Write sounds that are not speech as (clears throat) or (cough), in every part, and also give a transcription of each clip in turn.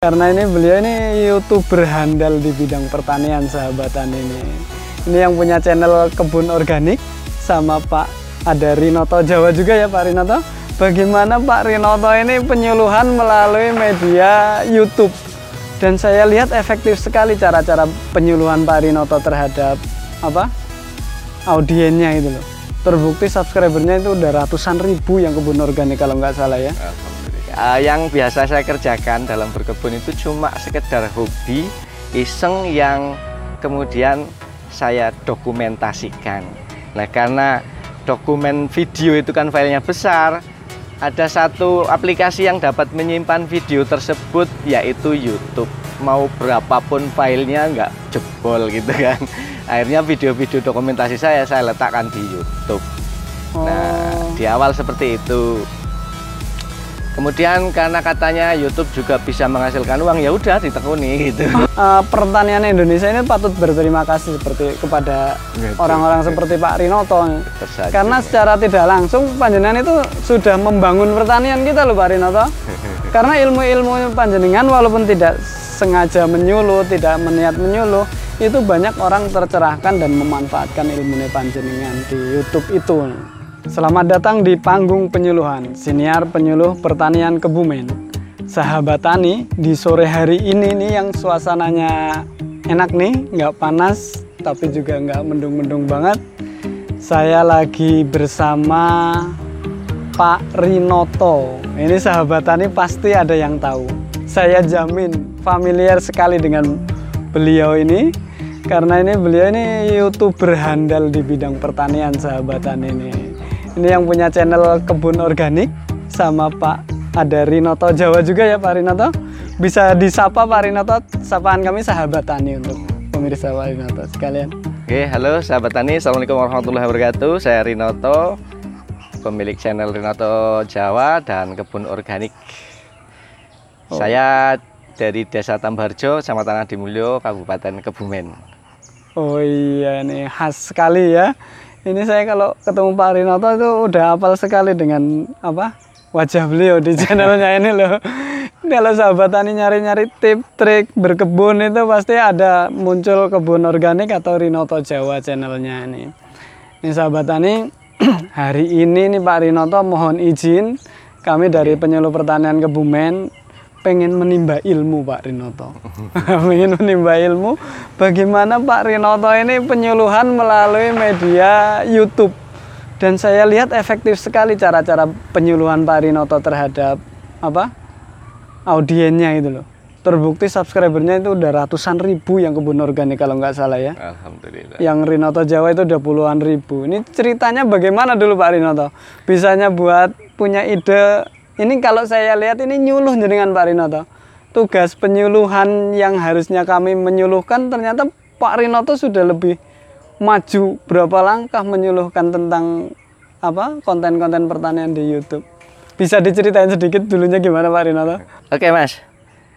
Karena ini beliau ini youtuber handal di bidang pertanian sahabatan ini. Ini yang punya channel kebun organik sama Pak ada Rinoto Jawa juga ya Pak Rinoto. Bagaimana Pak Rinoto ini penyuluhan melalui media YouTube dan saya lihat efektif sekali cara-cara penyuluhan Pak Rinoto terhadap apa audiennya itu loh. Terbukti subscribernya itu udah ratusan ribu yang kebun organik kalau nggak salah ya. Uh, yang biasa saya kerjakan dalam berkebun itu cuma sekedar hobi iseng yang kemudian saya dokumentasikan. Nah, karena dokumen video itu kan filenya besar, ada satu aplikasi yang dapat menyimpan video tersebut yaitu YouTube. Mau berapapun filenya nggak jebol gitu kan. (laughs) Akhirnya video-video dokumentasi saya saya letakkan di YouTube. Nah, di awal seperti itu. Kemudian karena katanya YouTube juga bisa menghasilkan uang, ya udah ditekuni gitu. Uh, (laughs) pertanian Indonesia ini patut berterima kasih seperti kepada orang-orang seperti Pak Rinoto. Tersaji. Karena secara tidak langsung panjenengan itu sudah membangun pertanian kita loh Pak Rinoto. (laughs) Karena ilmu-ilmu panjenengan walaupun tidak sengaja menyuluh, tidak meniat menyuluh, itu banyak orang tercerahkan dan memanfaatkan ilmu panjenengan di YouTube itu. Selamat datang di panggung penyuluhan, siniar penyuluh pertanian Kebumen. Sahabat tani, di sore hari ini nih yang suasananya enak nih, nggak panas, tapi juga nggak mendung-mendung banget. Saya lagi bersama Pak Rinoto. Ini sahabat tani pasti ada yang tahu. Saya jamin familiar sekali dengan beliau ini karena ini beliau ini youtuber handal di bidang pertanian sahabatan ini ini yang punya channel kebun organik sama Pak ada Rinoto Jawa juga ya Pak Rinoto bisa disapa Pak Rinoto sapaan kami sahabat tani untuk pemirsa Pak Rinoto sekalian Oke, halo sahabat tani, assalamualaikum warahmatullahi wabarakatuh. Saya Rinoto, pemilik channel Rinoto Jawa dan kebun organik. Saya dari Desa Tambarjo, Kecamatan Adimulyo, Kabupaten Kebumen. Oh iya ini khas sekali ya ini saya kalau ketemu Pak Rinoto itu udah hafal sekali dengan apa wajah beliau di channelnya ini loh. Kalau sahabat tani nyari-nyari tip trik berkebun itu pasti ada muncul kebun organik atau Rinoto Jawa channelnya ini. Ini sahabat tani (clears throat) hari ini nih Pak Rinoto mohon izin kami dari penyuluh pertanian Kebumen pengen menimba ilmu Pak Rinoto. (laughs) pengen menimba ilmu bagaimana Pak Rinoto ini penyuluhan melalui media YouTube. Dan saya lihat efektif sekali cara-cara penyuluhan Pak Rinoto terhadap apa? audiennya itu loh. Terbukti subscribernya itu udah ratusan ribu yang kebun organik kalau nggak salah ya. Alhamdulillah. Yang Rinoto Jawa itu udah puluhan ribu. Ini ceritanya bagaimana dulu Pak Rinoto? Bisanya buat punya ide ini kalau saya lihat ini nyuluh dengan Pak Rinoto. Tugas penyuluhan yang harusnya kami menyuluhkan ternyata Pak Rinoto sudah lebih maju berapa langkah menyuluhkan tentang apa konten-konten pertanian di YouTube. Bisa diceritain sedikit dulunya gimana Pak Rinoto? Oke Mas,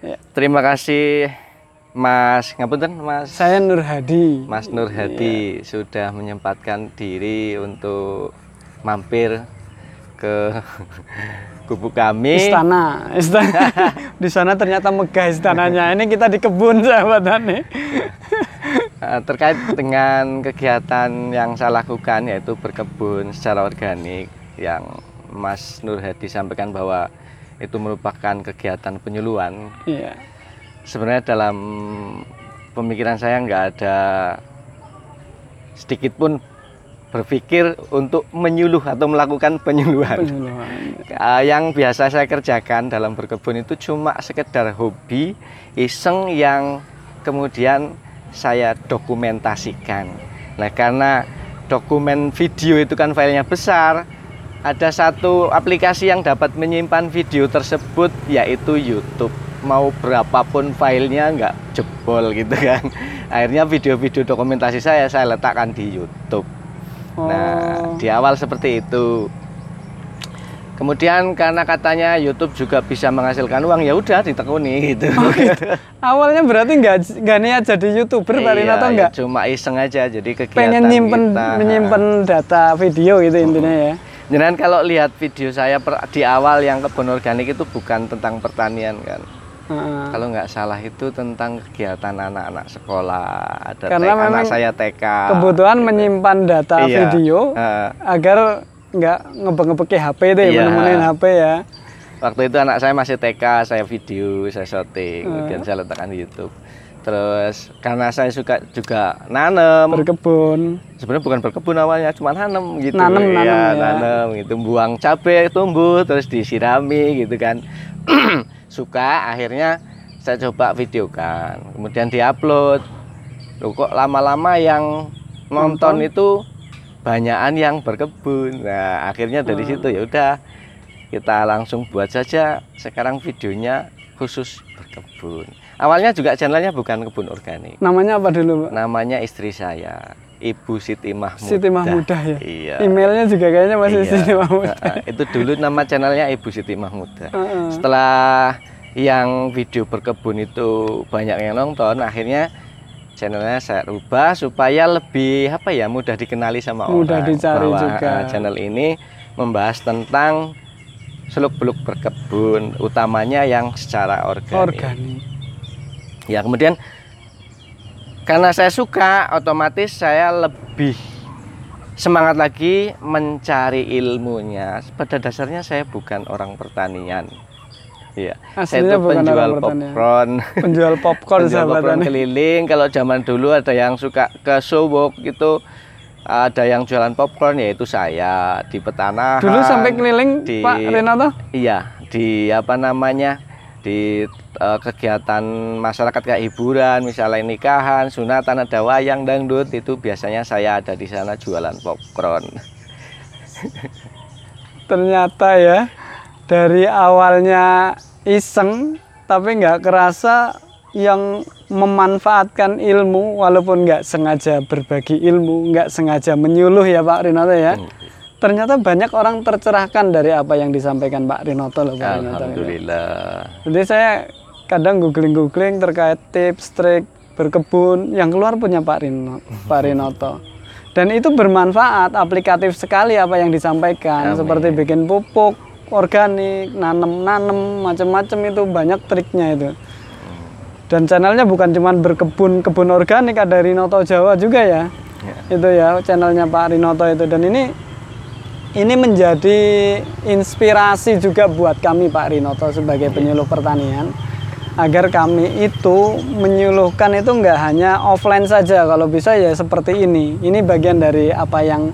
Ya. terima kasih Mas Ngapunten Mas. Saya Nur Hadi. Mas Nur Hadi sudah menyempatkan diri untuk mampir ke kubu kami. Istana, (laughs) istana. di sana ternyata megah istananya. Ini kita di kebun sahabat Tani. Eh, terkait dengan kegiatan yang saya lakukan yaitu berkebun secara organik yang Mas Nur Hadi sampaikan bahwa itu merupakan kegiatan penyuluhan. Iya. Sebenarnya dalam pemikiran saya nggak ada sedikit pun berpikir untuk menyuluh atau melakukan penyuluhan. Penyuluhan. Uh, yang biasa saya kerjakan dalam berkebun itu cuma sekedar hobi iseng yang kemudian saya dokumentasikan. Nah, karena dokumen video itu kan filenya besar, ada satu aplikasi yang dapat menyimpan video tersebut yaitu YouTube. Mau berapapun filenya nggak jebol gitu kan. Akhirnya video-video dokumentasi saya saya letakkan di YouTube. Nah, Oh. di awal seperti itu. Kemudian karena katanya YouTube juga bisa menghasilkan uang, ya udah ditekuni gitu. Awalnya berarti nggak nggak niat jadi youtuber Pak Rinoto Iya, nggak? ya cuma iseng aja jadi kegiatan Pengen nyimpen kita. menyimpen data video gitu intinya ya. Jangan kalau lihat video saya per- di awal yang kebun organik itu bukan tentang pertanian kan. Kalau nggak salah itu tentang kegiatan anak-anak sekolah. Ada Karena TK, anak saya TK. Kebutuhan menyimpan data Iya. video Heeh. agar nggak ngebek-ngebek HP deh, Iya. menemenin HP ya. Waktu itu anak saya masih TK, saya video, saya syuting, kemudian Hmm. saya letakkan di YouTube. Terus karena saya suka juga nanem, Berkebun. sebenarnya bukan berkebun awalnya, cuma nanem gitu. Nanem, Iya, nanem ya. nanem gitu, buang cabai tumbuh, terus disirami gitu kan. (clears throat) (clears throat) suka, akhirnya saya coba videokan, kemudian diupload. Loh kok lama-lama yang nonton, Nonton? itu banyakan yang berkebun. Nah, akhirnya dari Hmm. situ ya udah kita langsung buat saja sekarang videonya khusus berkebun. Awalnya juga channelnya bukan kebun organik. Namanya apa dulu, Pak? Namanya istri saya, Ibu Siti Mahmudah. Siti Mahmudah ya. Iya. Emailnya juga kayaknya masih Iya. Siti Mahmudah. Heeh, itu dulu nama channelnya Ibu Siti Mahmudah. Heeh. Setelah yang video berkebun itu banyak yang nonton, akhirnya channelnya saya rubah supaya lebih apa ya mudah dikenali sama Mudah orang. dicari bahwa, juga. eh, channel ini membahas tentang seluk beluk berkebun, utamanya yang secara organik. Organik. Ya kemudian karena saya suka, otomatis saya lebih semangat lagi mencari ilmunya. Pada dasarnya saya bukan orang pertanian. Iya, saya itu (laughs) penjual popcorn. Penjual popcorn penjual popcorn Tani. keliling. Kalau zaman dulu ada yang suka ke Sobok gitu, ada yang jualan popcorn yaitu saya di petanahan. Dulu sampai keliling di- Pak Renato? Iya, di apa namanya? Di eh, kegiatan masyarakat kayak hiburan, misalnya nikahan, sunatan, ada wayang, dangdut, itu biasanya saya ada di sana jualan popcorn. (laughs) Ternyata ya dari awalnya iseng tapi nggak kerasa yang memanfaatkan ilmu walaupun nggak sengaja berbagi ilmu, nggak sengaja menyuluh ya Pak Rinoto ya. Hmm. Ternyata banyak orang tercerahkan dari apa yang disampaikan Pak Rinoto loh Pak Rinoto. Alhamdulillah. Jadi saya kadang googling-googling terkait tips, trik berkebun yang keluar punya Pak Rino, Pak Rinoto. Dan itu bermanfaat, aplikatif sekali apa yang disampaikan, Amin. seperti bikin pupuk organik, nanem-nanem, macam-macam itu banyak triknya itu. Dan channelnya bukan cuma berkebun kebun organik, ada Rinoto Jawa juga ya. Ya. Itu ya channelnya Pak Rinoto itu dan ini ini menjadi inspirasi juga buat kami Pak Rinoto sebagai penyuluh pertanian agar kami itu menyuluhkan itu nggak hanya offline saja. Kalau bisa ya seperti ini. Ini bagian dari apa yang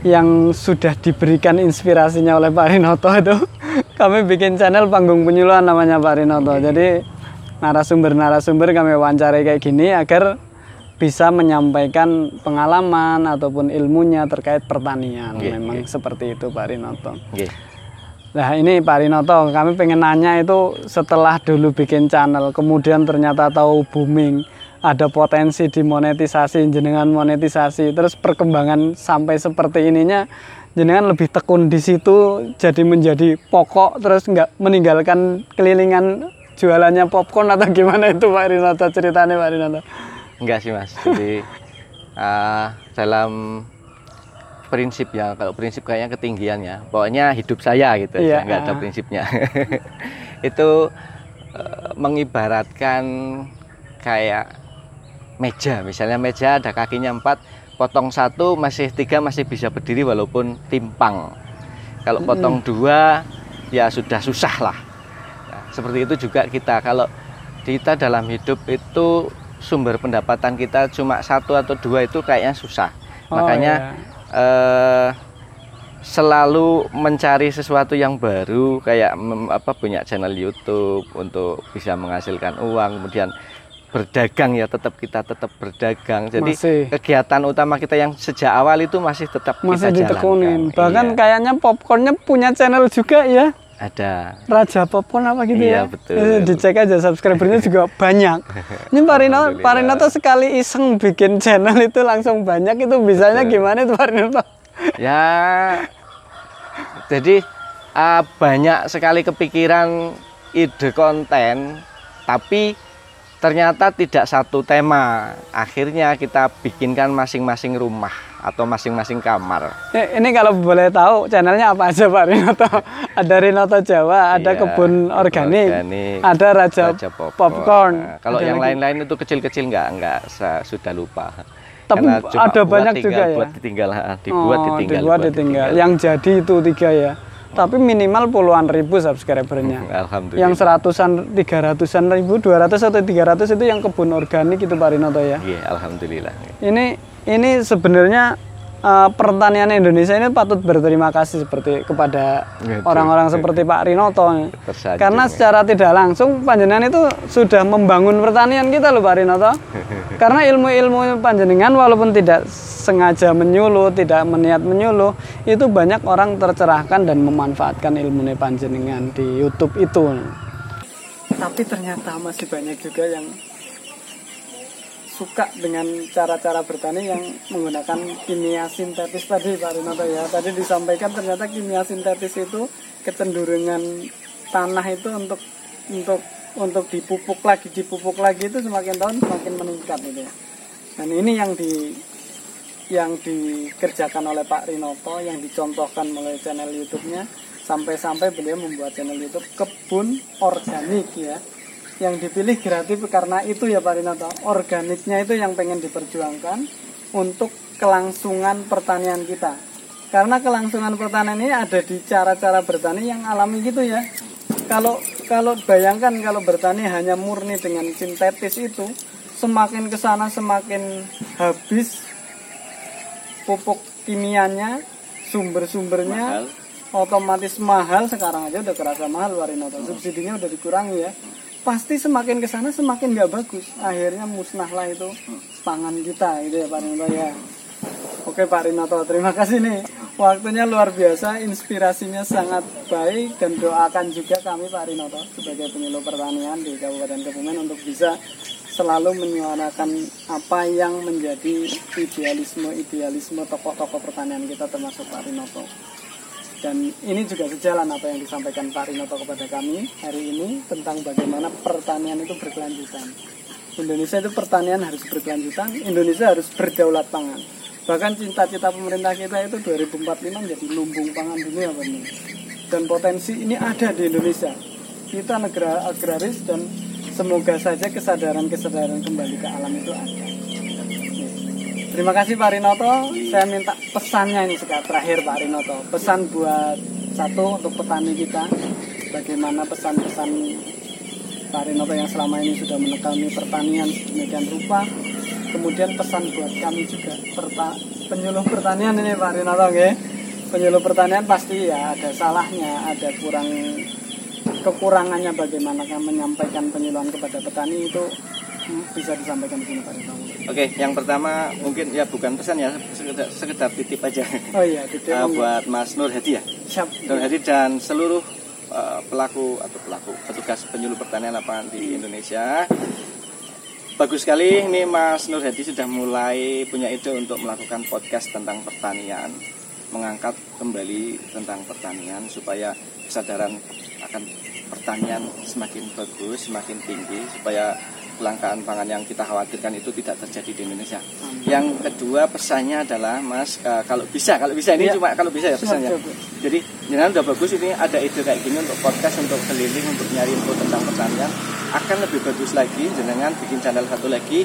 yang sudah diberikan inspirasinya oleh Pak Rinoto itu. (laughs) Kami bikin channel panggung penyuluhan namanya Pak Rinoto. Jadi narasumber-narasumber kami wawancarai kayak gini agar bisa menyampaikan pengalaman ataupun ilmunya terkait pertanian Oke, memang oke. seperti itu Pak Rinoto Nggih. Nah ini Pak Rinoto, kami pengen nanya itu setelah dulu bikin channel, kemudian ternyata tahu booming, ada potensi dimonetisasi, jenengan monetisasi, terus perkembangan sampai seperti ininya, jenengan lebih tekun di situ, jadi menjadi pokok, terus nggak meninggalkan kelilingan jualannya popcorn atau gimana itu Pak Rinoto ceritanya Pak Rinoto? Enggak sih mas. Jadi (laughs) eh, dalam prinsip ya, kalau prinsip kayaknya ketinggian ya. Pokoknya hidup saya gitu, Iya. aja, nggak ada prinsipnya. (laughs) Itu eh, mengibaratkan kayak meja, misalnya meja ada kakinya empat, potong satu masih tiga masih bisa berdiri walaupun timpang. Kalau potong dua ya sudah susah lah. Nah, seperti itu juga kita kalau kita dalam hidup itu sumber pendapatan kita cuma satu atau dua itu kayaknya susah. Oh, Makanya iya. eh, selalu mencari sesuatu yang baru kayak mem- apa punya channel YouTube untuk bisa menghasilkan uang kemudian berdagang ya tetap kita tetap berdagang jadi Masih. kegiatan utama kita yang sejak awal itu masih tetap masih kita ditekunin, jalankan. bahkan Iya, kayaknya popcornnya punya channel juga ya. Ada Raja Popcorn apa gitu Iya, ya? betul. Eh, Dicek aja subscribernya juga (laughs) banyak. Ini Pak Rino. Pak Rino tuh sekali iseng bikin channel itu langsung banyak itu bisanya Betul. gimana itu Pak Rino? ya jadi ah, banyak sekali kepikiran ide konten tapi ternyata tidak satu tema akhirnya kita bikinkan masing-masing rumah atau masing-masing kamar. Eh, Ini kalau boleh tahu channelnya apa aja Pak Rinoto? (laughs) Ada Rinoto Jawa, ada Iya, kebun organik, organik, ada Raja, Raja Popcorn. Popcorn. Nah, kalau ada yang lain-lain itu kecil-kecil nggak nggak sudah lupa. Tapi Karena cuma ada buat banyak tinggal, juga ya? Buat ditinggal, dibuat Oh, ditinggal. dibuat buat ditinggal. Yang jadi itu tiga ya. Tapi minimal puluhan ribu subscribernya. Alhamdulillah. Yang seratusan, tiga ratusan ribu, dua ratus atau tiga ratus itu yang kebun organik itu Pak Rinoto ya. Iya, alhamdulillah. Ini ini sebenarnya eh, pertanian Indonesia ini patut berterima kasih seperti kepada Betul. orang-orang seperti Pak Rinoto. Tersanjung, Karena ya. secara tidak langsung panjenengan itu sudah membangun pertanian kita loh Pak Rinoto. (laughs) Karena ilmu-ilmu panjenengan walaupun tidak sengaja menyuluh, tidak meniat menyuluh, itu banyak orang tercerahkan dan memanfaatkan ilmu panjenengan di YouTube itu. Tapi ternyata masih banyak juga yang suka dengan cara-cara bertani yang menggunakan kimia sintetis tadi Pak Rinoto ya. Tadi disampaikan ternyata kimia sintetis itu kecenderungan tanah itu untuk untuk untuk dipupuk lagi dipupuk lagi itu semakin tahun semakin meningkat gitu ya. Dan ini yang di yang dikerjakan oleh Pak Rinoto yang dicontohkan melalui channel YouTube-nya sampai-sampai beliau membuat channel YouTube kebun organik ya yang dipilih gratis karena itu ya Pak Rinoto organiknya itu yang pengen diperjuangkan untuk kelangsungan pertanian kita. Karena kelangsungan pertanian ini ada di cara-cara bertani yang alami gitu ya. Kalau kalau bayangkan kalau bertani hanya murni dengan sintetis itu semakin ke sana semakin habis pupuk kimianya sumber-sumbernya Mahal. otomatis mahal. Sekarang aja udah kerasa mahal Warinoto subsidinya udah dikurangi ya pasti semakin ke sana semakin nggak bagus akhirnya musnahlah itu pangan kita gitu ya Pak Rinoto ya Oke Pak Rinoto, terima kasih nih. Waktunya luar biasa, inspirasinya sangat baik dan doakan juga kami Pak Rinoto sebagai penyuluh pertanian di Kabupaten Kebumen untuk bisa selalu menyuarakan apa yang menjadi idealisme-idealisme tokoh-tokoh pertanian kita termasuk Pak Rinoto. Dan ini juga sejalan apa yang disampaikan Pak Rinoto kepada kami hari ini tentang bagaimana pertanian itu berkelanjutan. Indonesia itu pertanian harus berkelanjutan, Indonesia harus berdaulat pangan. Bahkan cita-cita pemerintah kita itu 2045 menjadi lumbung pangan dunia Pak. Dan potensi ini ada di Indonesia. Kita negara agraris dan semoga saja kesadaran-kesadaran kembali ke alam itu ada. Terima kasih Pak Rinoto. Saya minta pesannya ini sekarang terakhir Pak Rinoto. Pesan buat satu untuk petani kita. Bagaimana pesan-pesan Pak Rinoto yang selama ini sudah menekani pertanian sedemikian rupa. Kemudian pesan buat kami juga perta penyuluh pertanian ini Pak Rinoto, oke? Penyuluh pertanian pasti ya ada salahnya, ada kurang kekurangannya bagaimana menyampaikan penyuluhan kepada petani itu bisa disampaikan di sini Pak. Oke, yang pertama mungkin ya bukan pesan ya, sekedar, sekedar titip aja Oh iya, gitu. Eh, buat Mas Nur Hadi ya. Siap. Nur Hadi dan seluruh eh, pelaku atau pelaku petugas penyuluh pertanian lapangan di Indonesia. Bagus sekali ini Mas Nur Hadi sudah mulai punya ide untuk melakukan podcast tentang pertanian, mengangkat kembali tentang pertanian supaya kesadaran akan pertanian semakin bagus, semakin tinggi supaya kelangkaan pangan yang kita khawatirkan itu tidak terjadi di Indonesia. Yang kedua pesannya adalah Mas eh, kalau bisa kalau bisa ini Iya. cuma kalau bisa ya pesannya. Jadi jenengan udah bagus ini ada ide kayak gini untuk podcast untuk keliling untuk nyari info tentang pertanian. Akan lebih bagus lagi jenengan bikin channel satu lagi.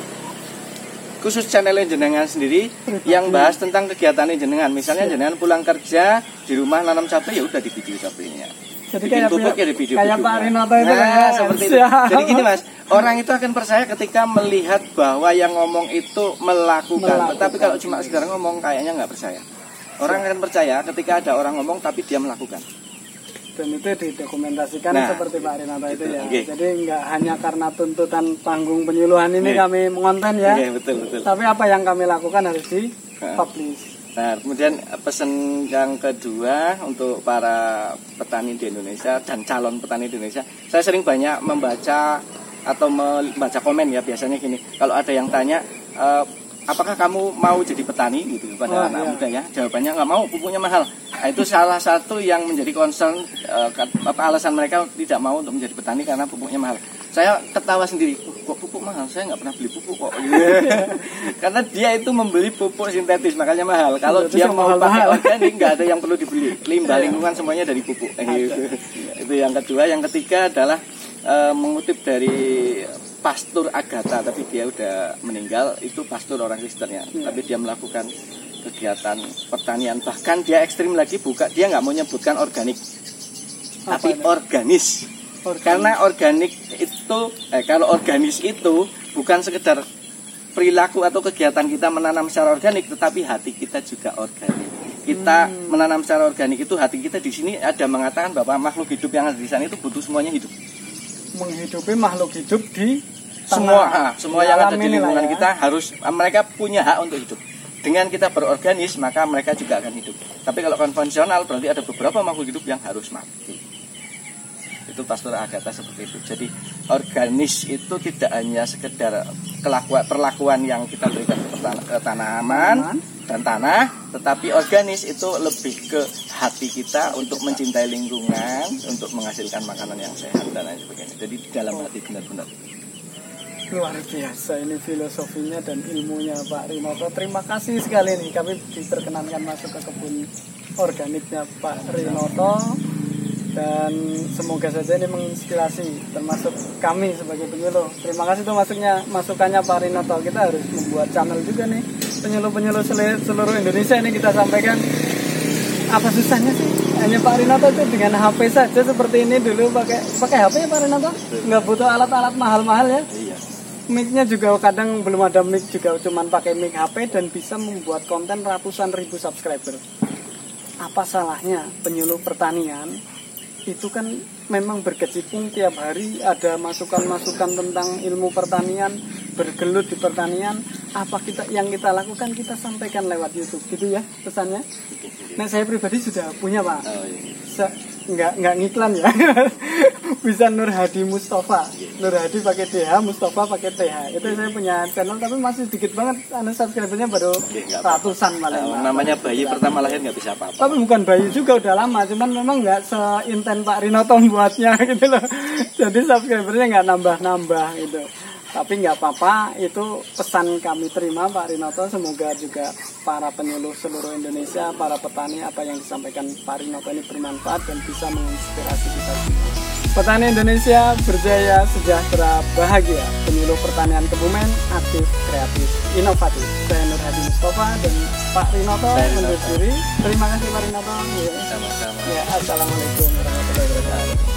Khusus channel jenengan sendiri yang bahas tentang kegiatan jenengan. Misalnya jenengan pulang kerja di rumah nanam cabai ya udah di video cabainya Jadi kayak punya- ya di video kayak Pak Rinoto itu nah, kan? seperti itu jadi gini mas orang itu akan percaya ketika melihat bahwa yang ngomong itu melakukan, Melakukan. tetapi kalau cuma sekedar ngomong kayaknya nggak percaya orang akan percaya ketika ada orang ngomong tapi dia melakukan dan itu didokumentasikan Nah, seperti Pak Rinoto itu ya. oke. Jadi nggak hanya karena tuntutan panggung penyuluhan ini Iya. kami mengonten ya, Oke, betul betul tapi apa yang kami lakukan harus di publish. Nah, kemudian pesan yang kedua untuk para petani di Indonesia dan calon petani di Indonesia, saya sering banyak membaca atau membaca komen ya biasanya gini. Kalau ada yang tanya, "Eh, apakah kamu mau jadi petani gitu Oh, kepada anak iya. muda ya? Jawabannya nggak mau, pupuknya mahal. Nah, itu salah satu yang menjadi concern eh, apa alasan mereka tidak mau untuk menjadi petani karena pupuknya mahal. Saya ketawa sendiri, "Oh, kok pupuk mahal? Saya nggak pernah beli pupuk kok. (laughs) Karena dia itu membeli pupuk sintetis makanya mahal. Kalau dia mau pakai organik nggak ada yang perlu dibeli. Limbah lingkungan semuanya dari pupuk. Itu yang kedua. Yang ketiga adalah eh, mengutip dari pastor Agatha tapi dia udah meninggal itu pastor orang Kristen ya. Tapi dia melakukan kegiatan pertanian. Bahkan dia ekstrim lagi buka dia nggak mau nyebutkan organik. Tapi organis Organik. karena organik itu eh, kalau organis itu bukan sekedar perilaku atau kegiatan kita menanam secara organik tetapi hati kita juga organik kita menanam secara organik itu hati kita di sini ada mengatakan bahwa makhluk hidup yang ada di sana itu butuh semuanya hidup menghidupi makhluk hidup di semua tanah. ah, semua yang ada di lingkungan ya. kita harus ah, mereka punya hak untuk hidup dengan kita berorganis maka mereka juga akan hidup tapi kalau konvensional berarti ada beberapa makhluk hidup yang harus mati itu pastor Agatha seperti itu. Jadi organis itu tidak hanya sekedar kelakuan perlakuan yang kita berikan ke, tan- ke tanaman dan tanah tetapi organis itu lebih ke hati kita untuk mencintai lingkungan untuk menghasilkan makanan yang sehat dan lain sebagainya. Jadi di dalam hati benar-benar. Luar biasa ini filosofinya dan ilmunya Pak Rinoto terima kasih sekali nih kami diperkenankan masuk ke kebun organiknya Pak Rinoto dan semoga saja ini menginspirasi termasuk kami sebagai penyuluh. Terima kasih tuh masuknya masukannya Pak Rinoto. Kita harus membuat channel juga nih penyuluh-penyuluh seluruh Indonesia ini kita sampaikan. Apa susahnya sih? Hanya Pak Rinoto itu dengan HP saja seperti ini dulu pakai pakai HP ya Pak Rinoto? Nggak butuh alat-alat mahal-mahal ya? Iya. Mic-nya juga kadang belum ada mic juga cuman pakai mic HP dan bisa membuat konten ratusan ribu subscriber. Apa salahnya penyuluh pertanian itu kan memang berkecimpung tiap hari ada masukan-masukan tentang ilmu pertanian bergelut di pertanian. Apa kita yang kita lakukan kita sampaikan lewat YouTube gitu ya pesannya. Nah saya pribadi sudah punya pak. Oh, iya. Se- nggak nggak ngiklan ya. (laughs) Bisa Nur Hadi Mustafa Nur Hadi pakai DH Mustafa pakai TH itu saya punya channel tapi masih dikit banget. Anu subscribernya baru ratusan malah Nah, namanya bayi pertama lahir nggak bisa apa-apa. Tapi bukan bayi juga udah lama. Cuman memang nggak seinten Pak Rinoto buatnya (laughs) gitu loh. Jadi subscribernya nggak nambah-nambah gitu. Tapi nggak apa-apa itu pesan kami terima Pak Rinoto. Semoga juga para penyuluh seluruh Indonesia para petani apa yang disampaikan Pak Rinoto ini bermanfaat dan bisa menginspirasi kita semua petani Indonesia berjaya sejahtera bahagia. Penyuluh pertanian Kebumen aktif kreatif inovatif. Saya Nur Hadi Mustafa dan Pak Rinoto undur diri. Terima kasih Pak Rinoto. Ya. sama-sama. Ya, assalamualaikum warahmatullahi wabarakatuh.